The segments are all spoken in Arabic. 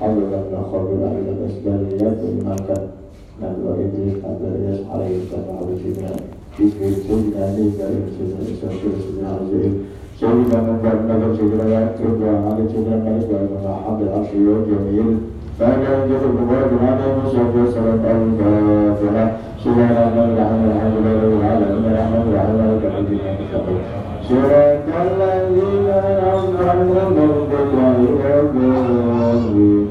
حضرنا خبر على الأسباب المكان نبي إدريس نبي إدريس عليه السلام على سيدنا ذكر سيدنا ذكر سيدنا إسحاق سيدنا عزيز سيدنا من بعد نبي سيدنا يعقوب على سيدنا ملك وعلى حمد العرش جميل فأنا يوجد القبور عليه وصحبه وسلم الفاتحة سبحان الله الحمد الحمد لله العالمين الرحمن الرحيم مالك يوم الدين صراط الذين أنعمت عليهم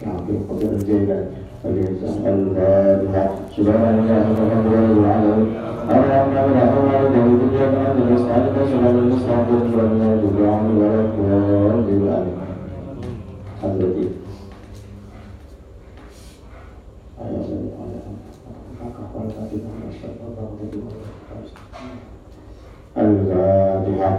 شافعي قدر الجيلاني الفاتحة سبحان الله والحمد لله العالمين الرحمن الرحيم مالك يوم الدين إياك نعبد ونستعين صراط المستقيم صراط الذين أنعمت عليهم آمين حضرتي الفاتحة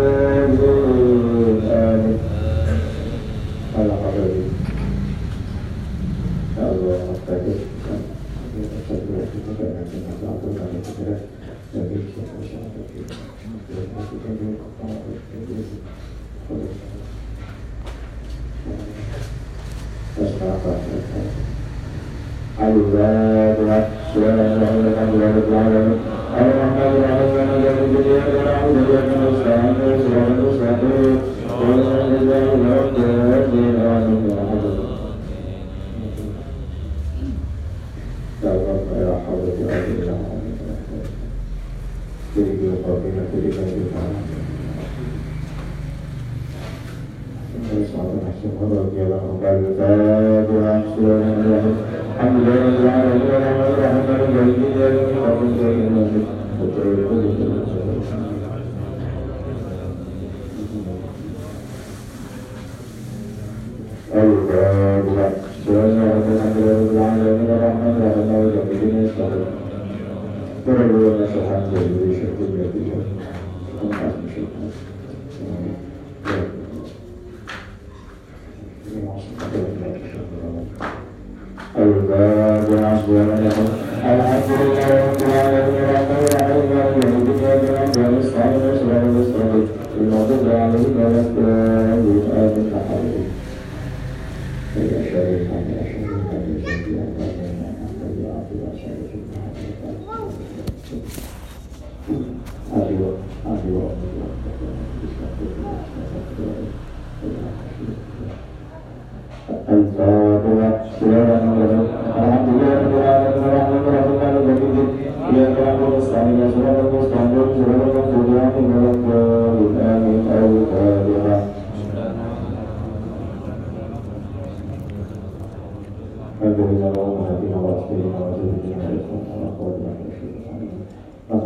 Gracias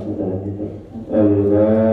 sudah gitu. Allah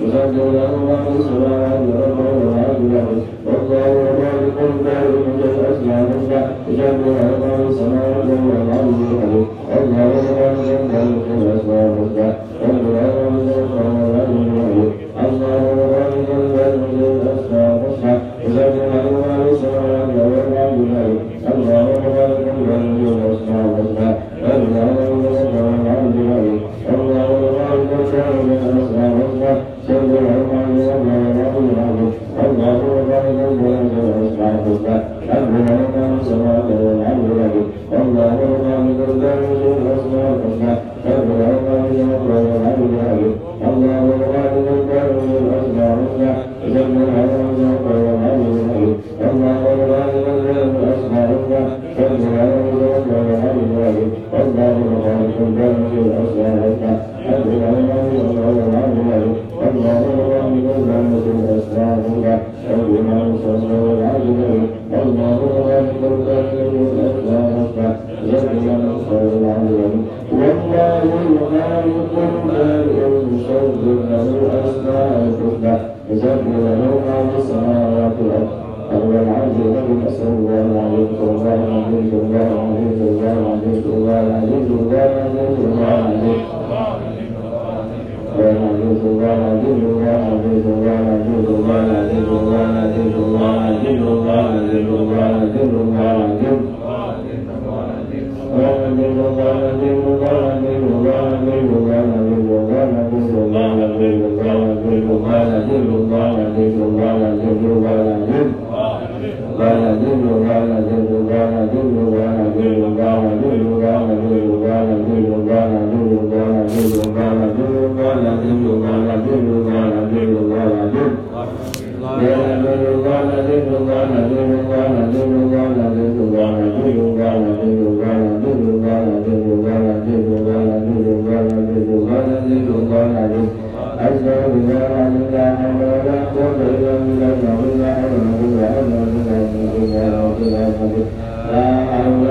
يسبح له ما في السماوات والارض وما في الأرض والله مالك المال من الاسماء يسبح لا حول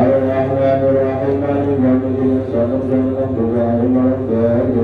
الرحمن الرحيم مالك يوم الدين صراط المغضوب عليهم ولا الضالين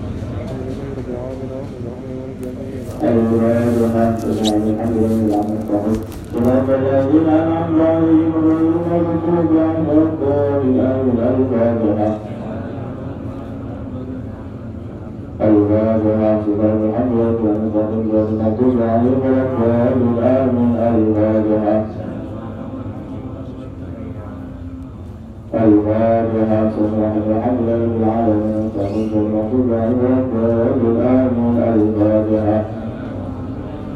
الضالين آمين الفاتحة الحمد لله صراط الذين أنعمت عليهم غير المغضوب ولا الضالين الفاتحة الفاتحة سبحان الحمد رب العالمين المغضوب عليهم ولا الضالين آمين الفاتحة الفاتحة سبحان الحمد لله العالمين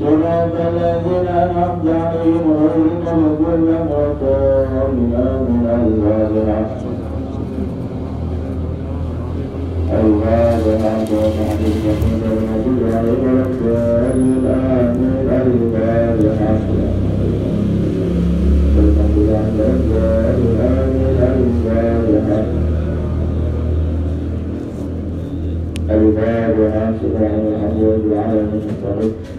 صراط الذين أنعمت عليهم غير المغضوب عليهم والضالين آمين الفاتحة الفاتحة. الفاتحة سبحان الحمد لله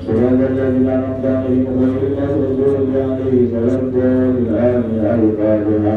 سبحان الذي لا نقضى عليه غير المغضوب عليه ولا الضالين آمين الفاتحة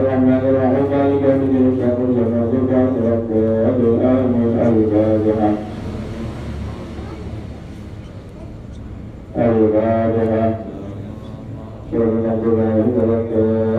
Alhamdulillah, alhamdulillah, alhamdulillah, alhamdulillah, alhamdulillah, alhamdulillah, alhamdulillah, alhamdulillah, alhamdulillah, alhamdulillah, alhamdulillah, alhamdulillah, alhamdulillah,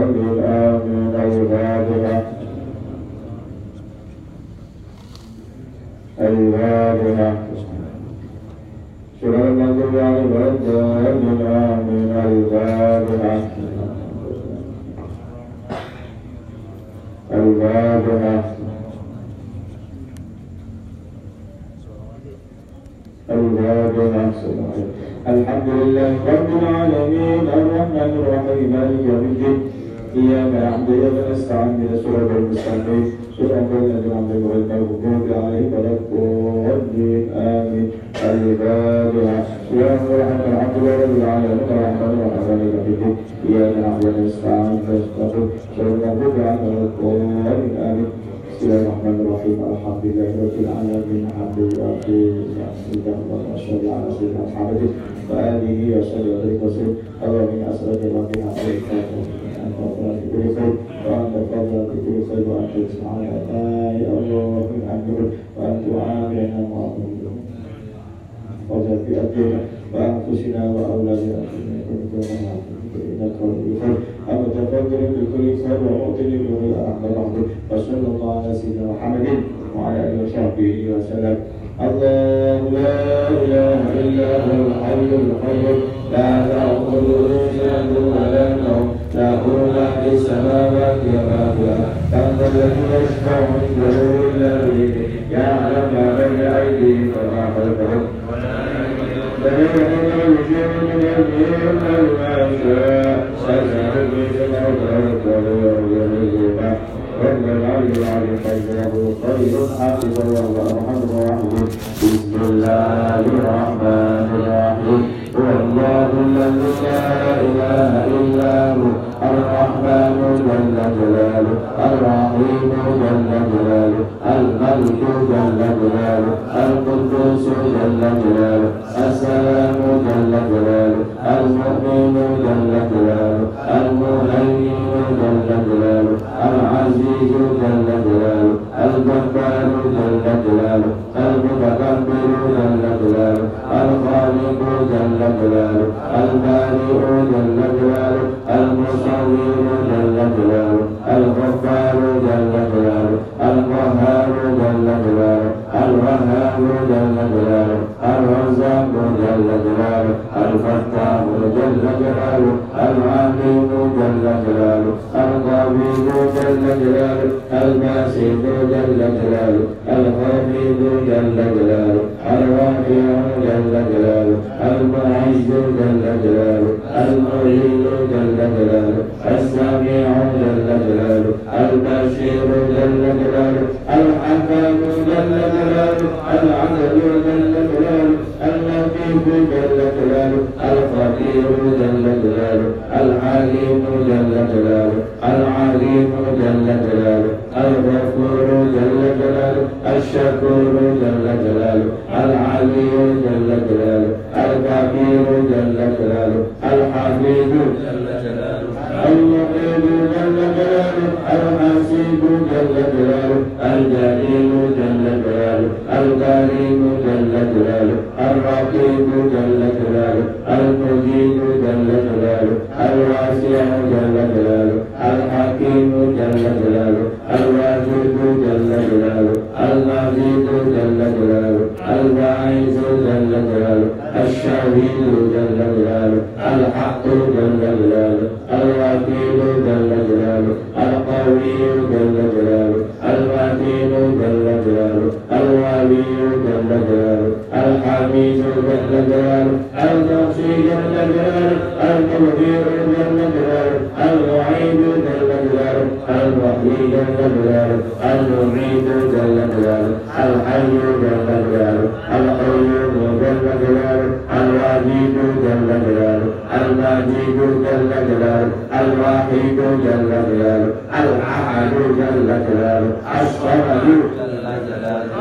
Al-Wahidu Jalla Jalla Al-Ahadu Jalla Jalla Al-Sawadu Jalla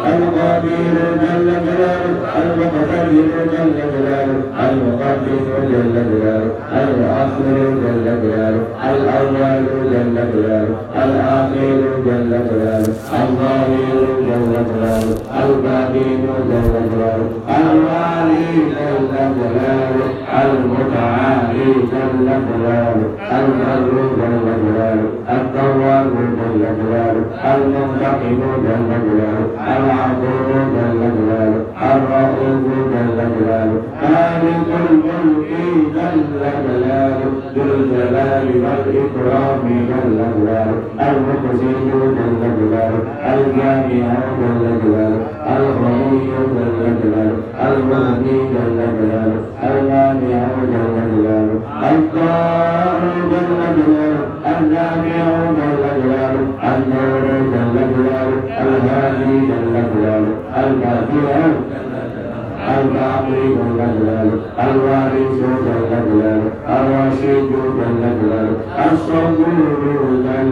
المقابل جل جلاله المتكبر جل جلاله المقدس جل جلاله المؤخر جل جلاله الأول جل جلاله الاخير جل جلاله الظاهر جل جلاله الباطن جل جلاله الوالي جل جلاله المتعالي جل جلاله البر جل جلاله التواب جل جلاله المنتقم جل جلاله العظيم جل جلاله الرؤوف جل جلاله مالك الملك جل جلاله ذو الجلال والإكرام جل جلاله المقسم جل جلاله الجامع جل جلاله الغني جل جلاله المغني جل جلاله المانع جل جلاله القاهر جل جلاله الجامع جل جلاله النور جل الهادي جل جلاله الباقي جل جلاله الوارث جل جلاله الرشيد جل جلاله الصبور جل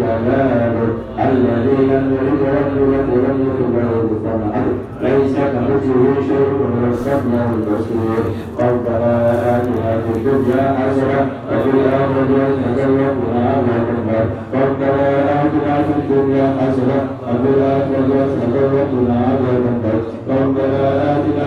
جلاله الذي لم يلد ولم يولد ولم يكن له كفوا احد ليس كمثله شيء وهو السميع البصير ربنا اتنا في الدنيا حسنه وفي الاخره حسنه وقنا عذاب النار ربنا اتنا في الدنيا حسنه وفي الاخره حسنه وقنا عذاب النار ربنا اتنا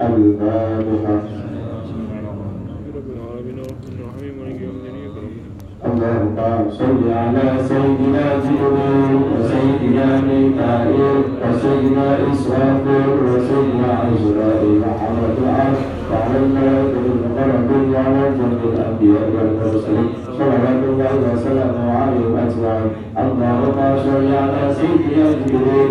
الفاتحة اللهم صل على سيدنا جبريل وسيدنا ميكائيل وسيدنا إسرافيل وسيدنا عزرائيل وحمد العرش وعلى الملائكة المقربين وعلى جند الأنبياء والمرسلين صلوات الله وسلامه عليهم أجمعين اللهم صل على سيدنا جبريل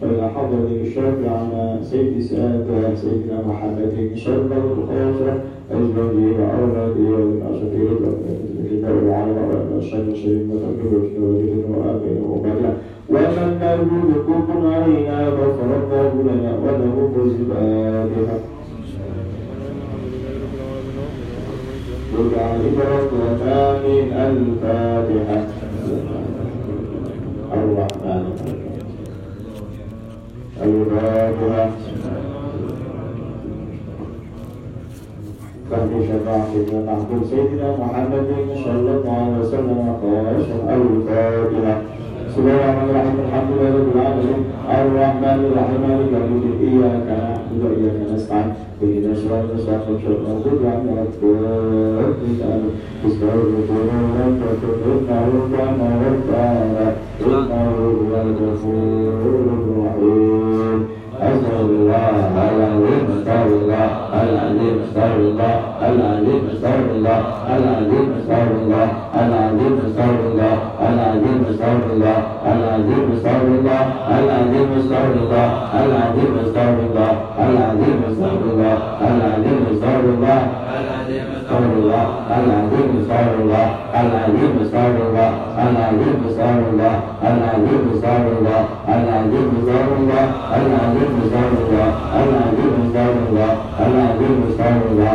فإذا حضر الشرب على سيد سعد سيدنا محمد إن شاء شرب الخاصة أزواجه وأولاده والأساطير الكبار العلماء والأشهاد الشريف في والجوالين وآمين وبلى ومن نرجو ذكوكم علينا ففرضنا لنا وله بالزبادها وجعل عبرة الفاتحة. الرحمن الرحيم. فهد شفاعة سيدنا محمود سيدنا محمد صلى الله عليه وسلم خاشع الفاتحة بسم الله الرحمن الرحيم الحمد لله رب العالمين الرحمن الرحيم مالك يوم الدين إياك نعبد وإياك نستعين اهدنا الصراط المستقيم صراط المغضوب عليهم ولا الضالين آمين بسم الله الرحمن الرحيم إنه كان غفارا إنه هو الغفور الرحيم أسأل الله العظيم أستغفر الله العظيم أستغفر الله العظيم أستغفر الله العظيم أستغفر الله العظيم أستغفر الله العظيم أستغفر الله العظيم أستغفر الله العظيم أستغفر الله العظيم أستغفر الله العظيم أستغفر الله العظيم أستغفر الله استغفر الله العظيم استغفر الله العظيم استغفر الله العظيم استغفر الله العظيم استغفر الله استغفر الله العظيم استغفر الله العظيم استغفر الله العظيم استغفر الله العظيم استغفر الله العظيم استغفر الله العظيم استغفر الله العظيم استغفر الله العظيم استغفر الله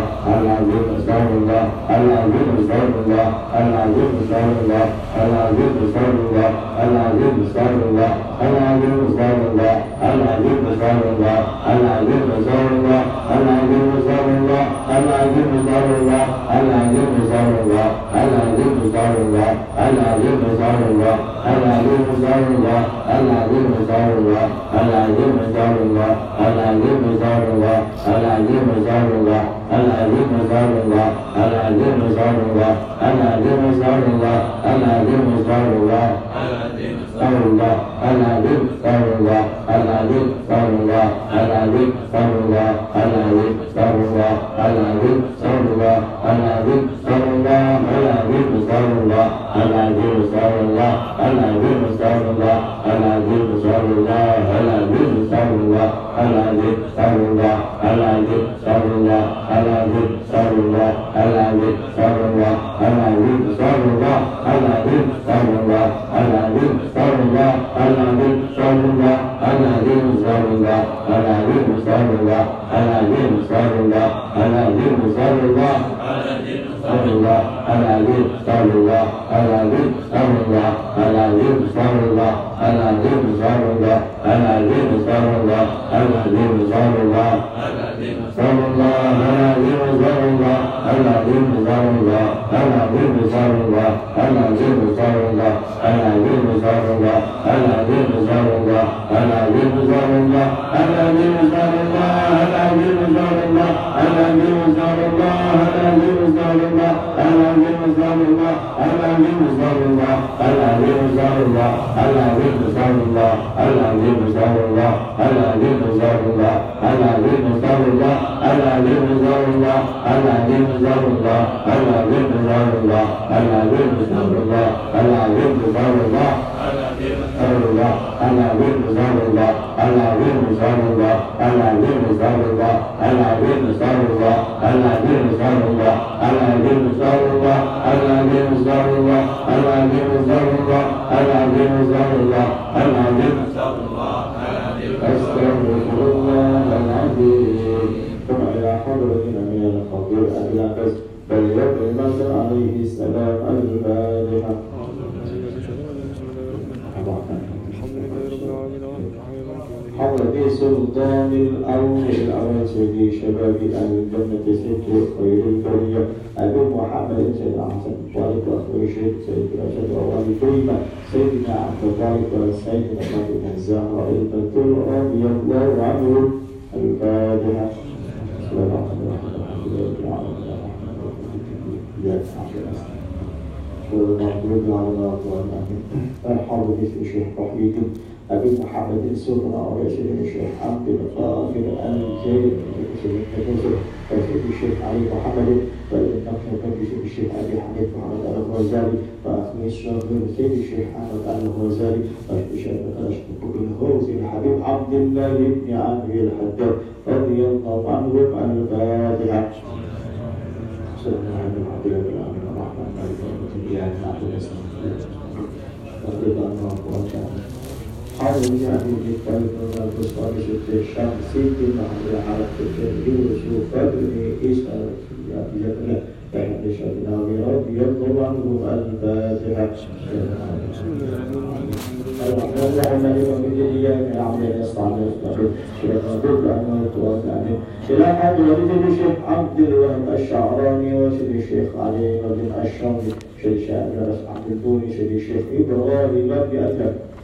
العظيم استغفر الله العظيم استغفر الله العظيم استغفر الله العظيم استغفر الله العظيم استغفر الله العظيم استغفر الله العظيم استغفر الله العظيم استغفر الله العظيم استغفر الله العظيم استغفر الله العظيم استغفر الله العظيم استغفر الله العظيم استغفر الله العظيم استغفر الله العظيم استغفر الله العظيم استغفر الله العظيم استغفر الله العظيم استغفر الله العظيم استغفر الله العظيم استغفر الله العظيم استغفر الله العظيم استغفر الله العظيم استغفر الله ala zikrullah ala zikrullah ala zikrullah ala zikrullah ala zikrullah ala zikrullah ala zikrullah ala zikrullah ala zikrullah ala zikrullah ala zikrullah ala zikrullah ala zikrullah ala zikrullah ala zikrullah ala zikrullah ala zikrullah ala zikrullah ala Allah'ın sallallahu العظيم استغفر الله العظيم استغفر الله العظيم استغفر الله العظيم استغفر الله استغفر الله العظيم استغفر الله العظيم استغفر الله العظيم استغفر الله العظيم استغفر الله العظيم استغفر الله العظيم استغفر الله استغفر الله العظيم استغفر الله العظيم استغفر الله العظيم استغفر الله العظيم استغفر الله العظيم استغفر الله العظيم استغفر الله العظيم استغفر الله العظيم استغفر الله العظيم استغفر الله العظيم استغفر الله العظيم استغفر الله العظيم استغفر الله العظيم استغفر الله العظيم استغفر الله العظيم استغفر الله العظيم استغفر الله العظيم استغفر الله العظيم استغفر الله العظيم استغفر الله العظيم استغفر الله العظيم استغفر الله العظيم استغفر الله العظيم استغفر الله استغفر الله العظيم استغفر الله العظيم استغفر الله العظيم استغفر الله العظيم استغفر الله العظيم استغفر الله العظيم استغفر الله العظيم استغفر الله العظيم استغفر الله العظيم استغفر الله العظيم استغفر الله العظيم ثم إلى حضرتنا من الخطير الأقص فليقل من عليه السلام الفاتحة حول بئس الأول الأول سيدي شباب أهل الجنة ست خير البرية أبو محمد سيدنا حسن طارق أخوي الشيخ سيدنا رشد أولي كريمة سيدنا عبد الطارق وسيدنا فاطمة الزهراء المنتور رضي الله عنه الفاتحة بسم الله الرحمن الرحيم الله على الله ارحموا باسم الله رحمه أبي محمد السلطان ورئيس الشيخ عبد القادر الجيد وسيد الشيخ علي محمد والنقل مجلس الشيخ أبي حميد محمد الغزالي وأخي الشاغر سيد الشيخ أحمد الغزالي والشيخ أشرف بالهوز الحبيب عبد الله بن عمرو الحداد رضي الله عنهم الفاتحة بسم الله الرحمن الرحيم. الرحمن الرحيم إياك نعبد ونستعين رضي الله عنه حاول يعني شيخ إلى حد ولد الشيخ عبد الوهاب الشعراني وسيد الشيخ علي بن الشامي شيخ شاعر عبد البوني شيخ إبراهيم بن ادهم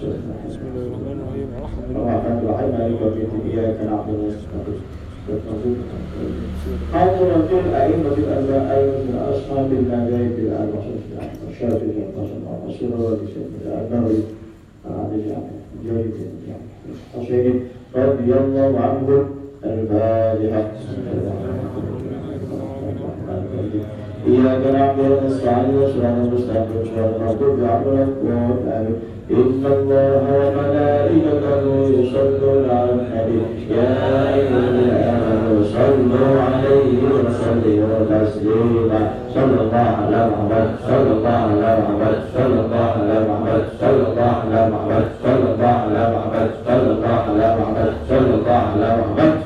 بسم الله الرحمن الرحيم الحمد لله الحمد لله وبيت إياك نعبد ونستعين قول رجل أئمة الأنبياء الأصحاب بالمجايب الأربعين الشافعي القاسم الرسول الأنبي عن جريد حسين رضي الله عنه الفاتحة إياك نعبد ونستعين وصراط المستقيم صراط المغضوب عليهم الضالين إن الله وملائكته يصلون على النبي يا أيها الذين آمنوا صلوا عليه وسلموا تسليما صلى الله على محمد صلى الله على محمد صلى الله على محمد صلى الله على محمد صلى الله على محمد صلى الله على محمد صلى الله على محمد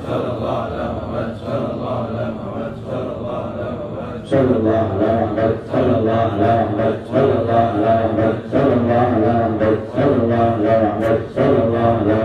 صلى الله على محمد صلى الله على محمد صلى الله على محمد صلى الله على محمد صلى الله على محمد صلى الله على محمد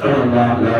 Sallallahu ilaha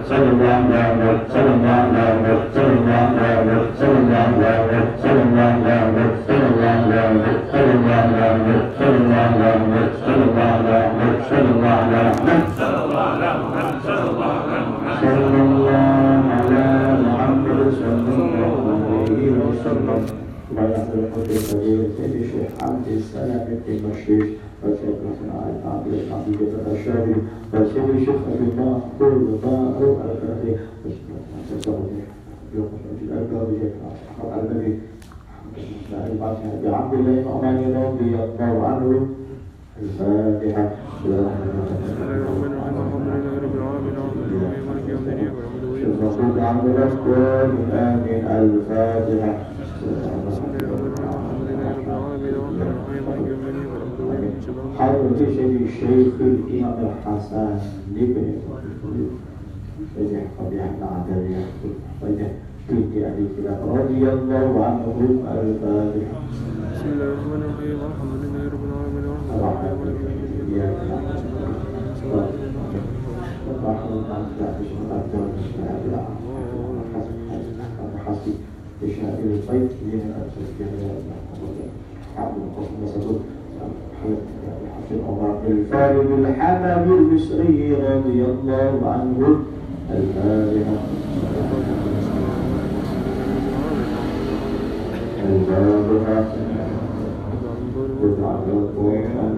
الشيخ أبي الشافعي فسوي شيخ أبي الله كل بعبد الله ومن يدعو يقبل عنه الفاتحة. الرسول عبد الأسكر آمين الفاتحة حضرة الشيخ الإمام الحسن بن وجه قبيح بعد ريح وجه تلك عليك رضي الله عنهم الفاتحة بسم الله الرحمن الرحيم الحمد لله رب العالمين والحمد لله رب العالمين بشائر الطيب لنا التزكية حمد القصد وسدود الحفظ عمر الفارد الحمد المصري رضي الله عنه. الفاتحة. الفاتحة تسعة القرآن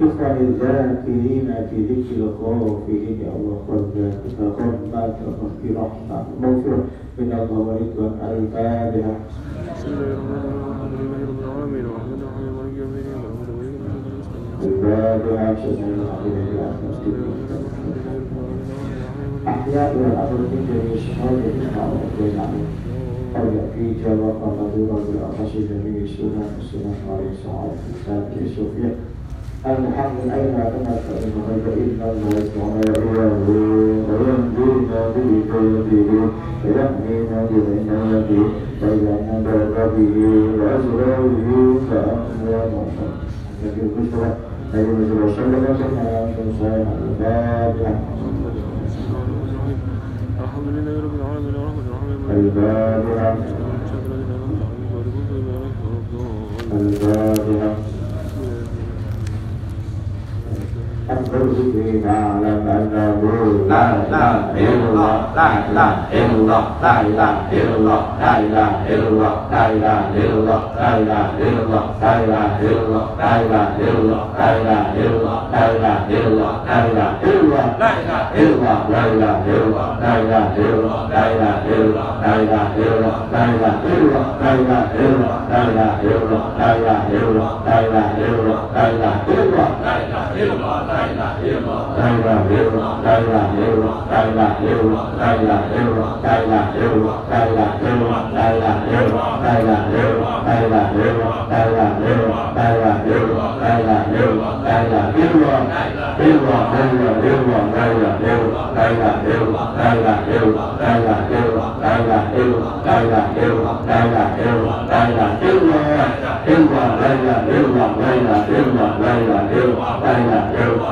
تسعة الذاكرين في ذكر خوفه الله خذ تقبل تقصي رحمة مغفرة من الله أكبر الفاتحة. بسم الله الرحمن الرحيم رب العالمين الرحمن الرحيم مالك يوم الدين الفاتحة. Alhamdulillah, الحمد لله رب العالمين الرحمن الرحيم الفاتحة Allah đây là yêu đây là yêu đây là yêu đây là yêu đây là yêu đây là yêu đây là yêu đây là yêu đây là yêu đây là yêu đây là yêu đây là yêu đây là yêu luôn yêu luôn đây là yêu luôn đây là yêu đây là yêu đây là yêu đây là yêu đây là yêu đây là yêu đây là yêu đây là yêu luôn yêu luôn đây là yêu luôn đây là yêu luôn đây là yêu đây là yêu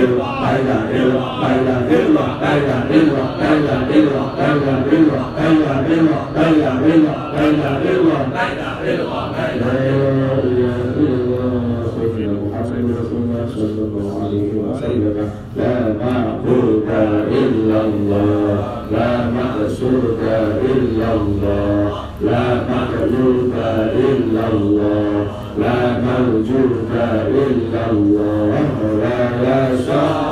la ilaha illallah la ilaha illallah la ilaha illallah la ilaha illallah la ilaha illallah la ilaha illallah la ilaha illallah la ilaha illallah la ilaha illallah la ilaha illallah la ilaha illallah la ilaha illallah la ilaha illallah la ilaha illallah la ilaha illallah لا موجود إلا الله ولا شاء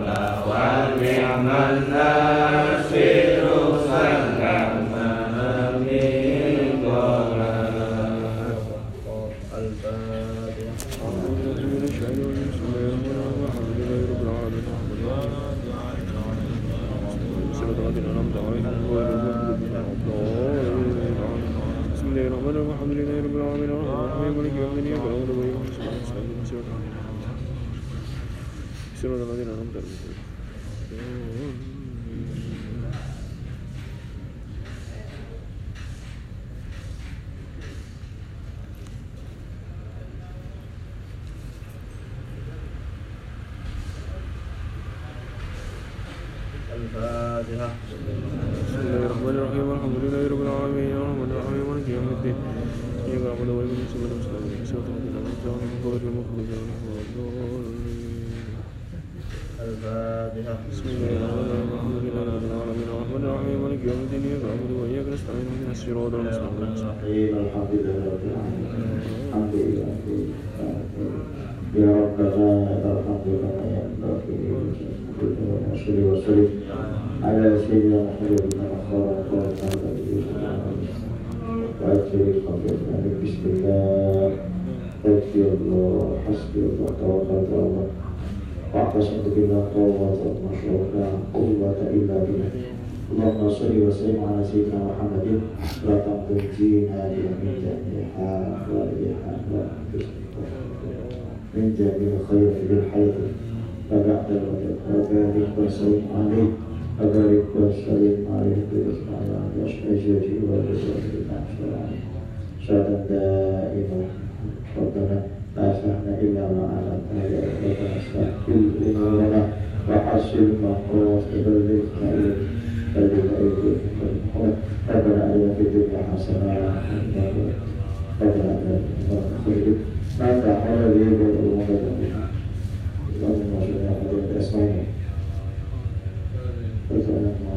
ولا وأن عملنا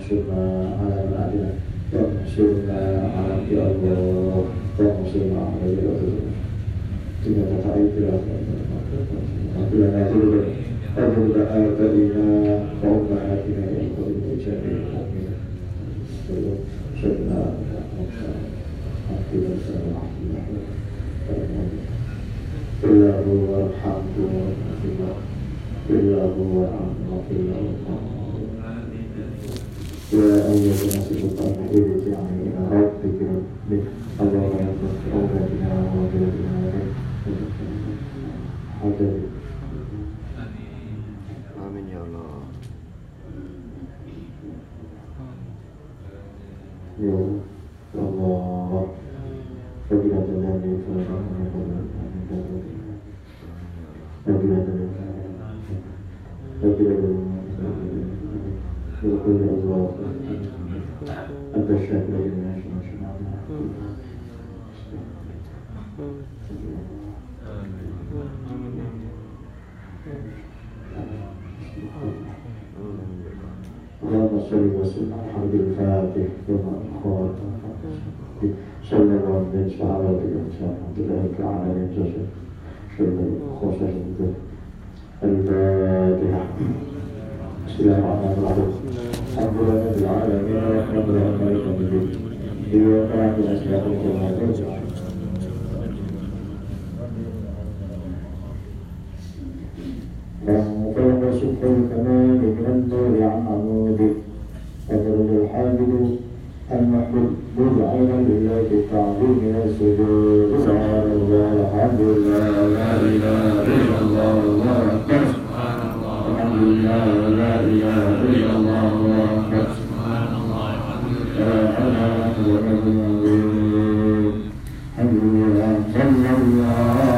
وانصرنا على من عدنا وانصرنا على يا الله وانصرنا على يا الله إنك تعيد لنا ذنوبنا وذنوب آبائنا وأمهاتنا يا قوم جميع المؤمنين وانصرنا إلا هو الحمد لله إلا هو الحمد لله يا أيها الناس اتقوا حيلة يعني إلى ربك ربك اللهم يغفر أولادنا وأولادنا حاجة Amin ya Allah. أنت الشاكر لما اللهم صل وسلم على حمد الفاتح وما خاتم صلى الله عليه وسلم على الحمد لله تعالى ينتصر شر خصوصا الفاتحة بسم الله الرحمن الرحيم الحمد لله رب العالمين الرحمن الرحيم مالك يوم الدين إياك نعبد ونستعين اهدنا الصراط فوق سبح الكمال من النور عن عموده وفرد الحامد المحمود عينا لله بالتعظيم من السجود سبحان الله الحمد لله لا اله الا الله الله اكبر الله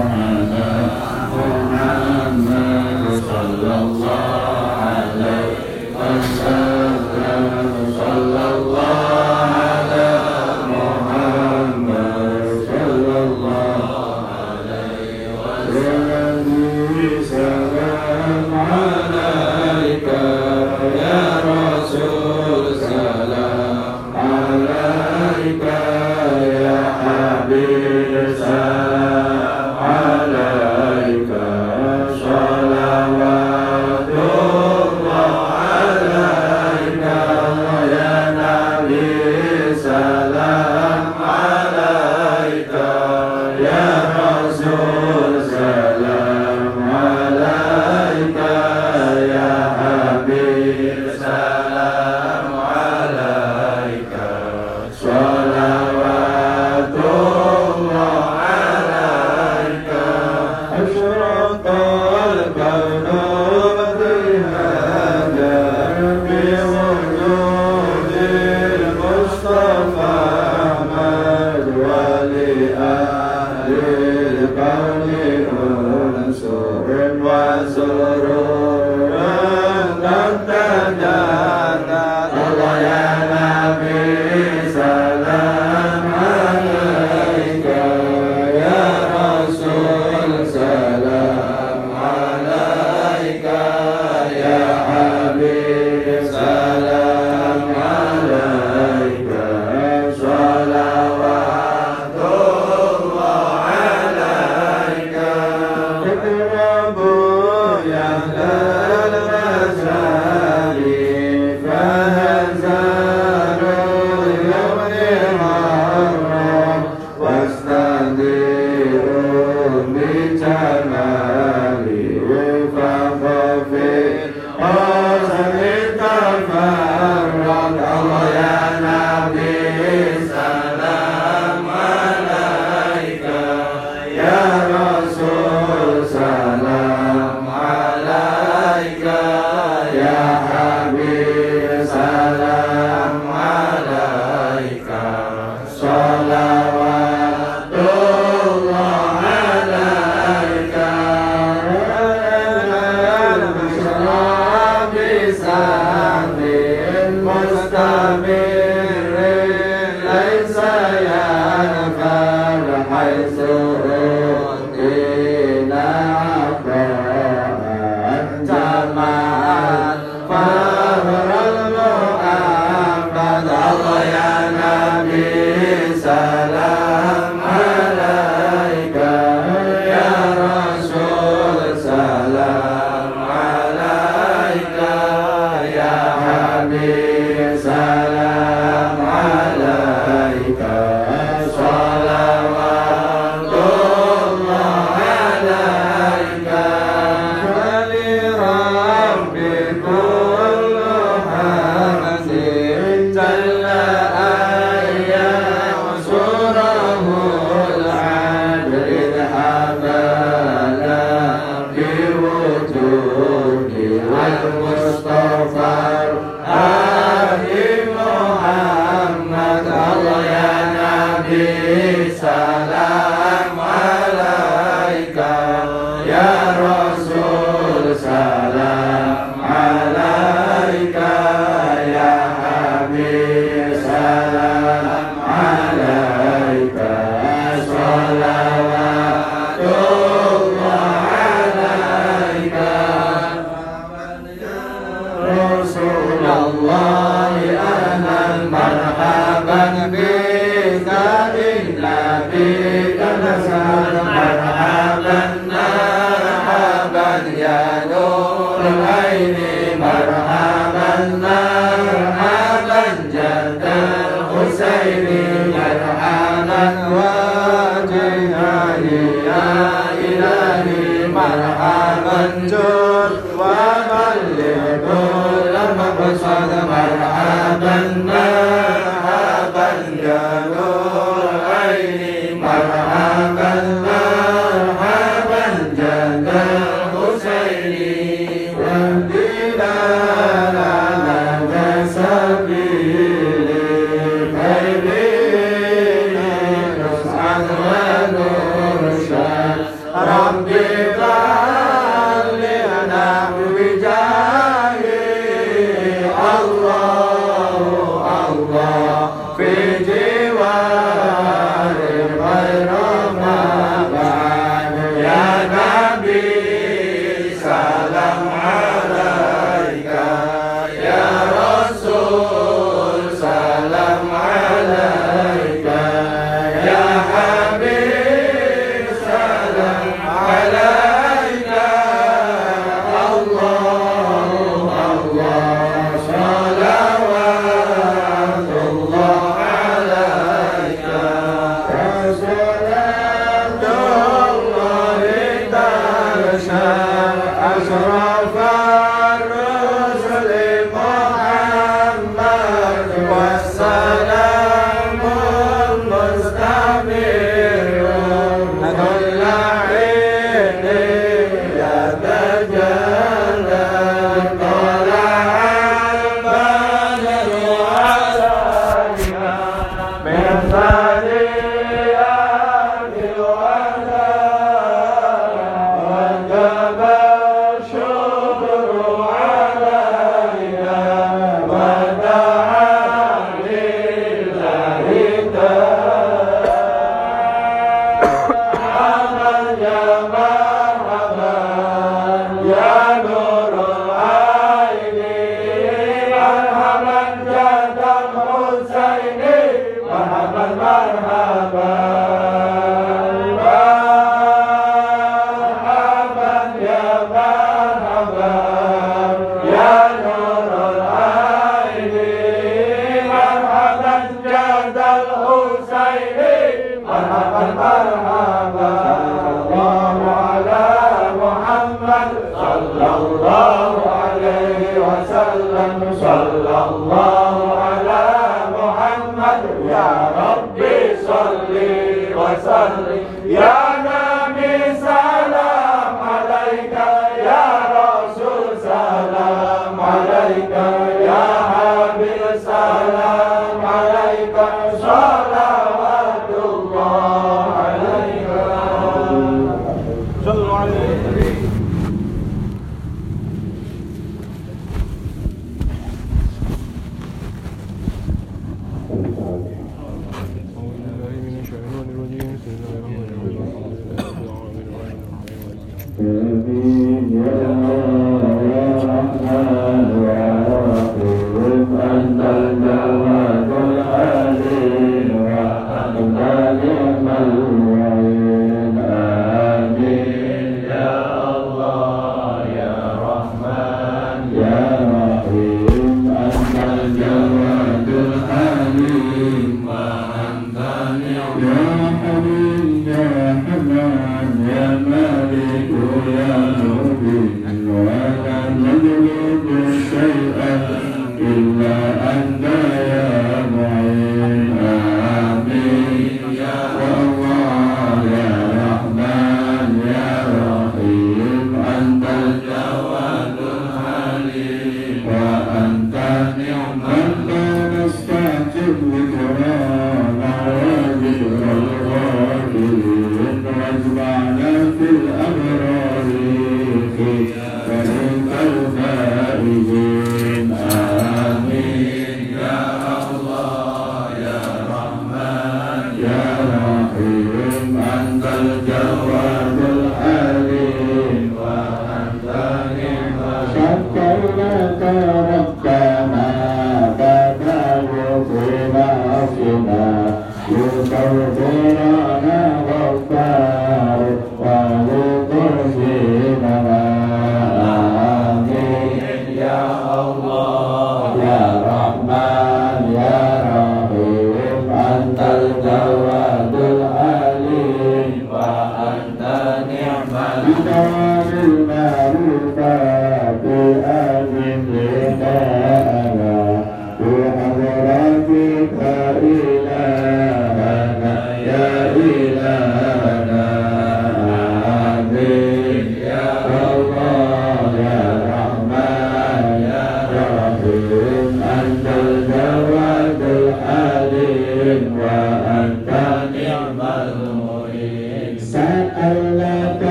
Baba.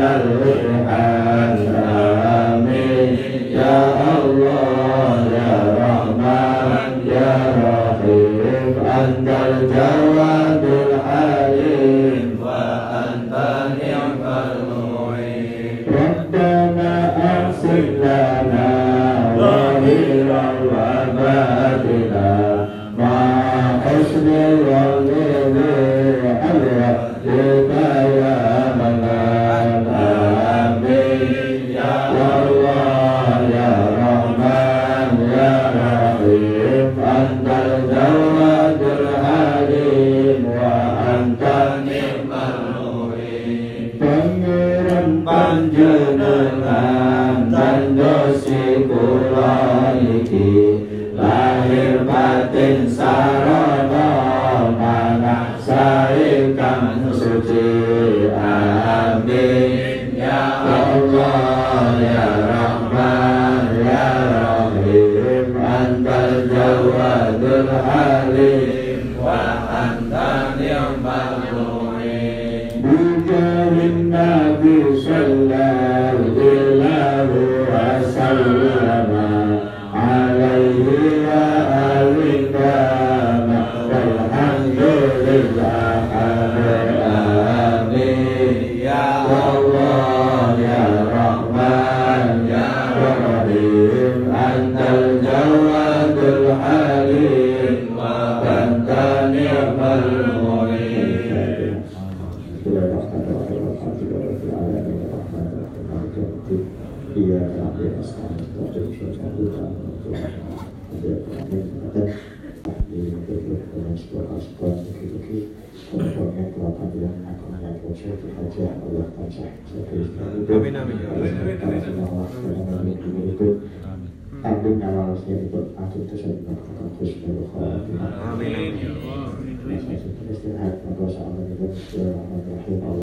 လာလို့အာ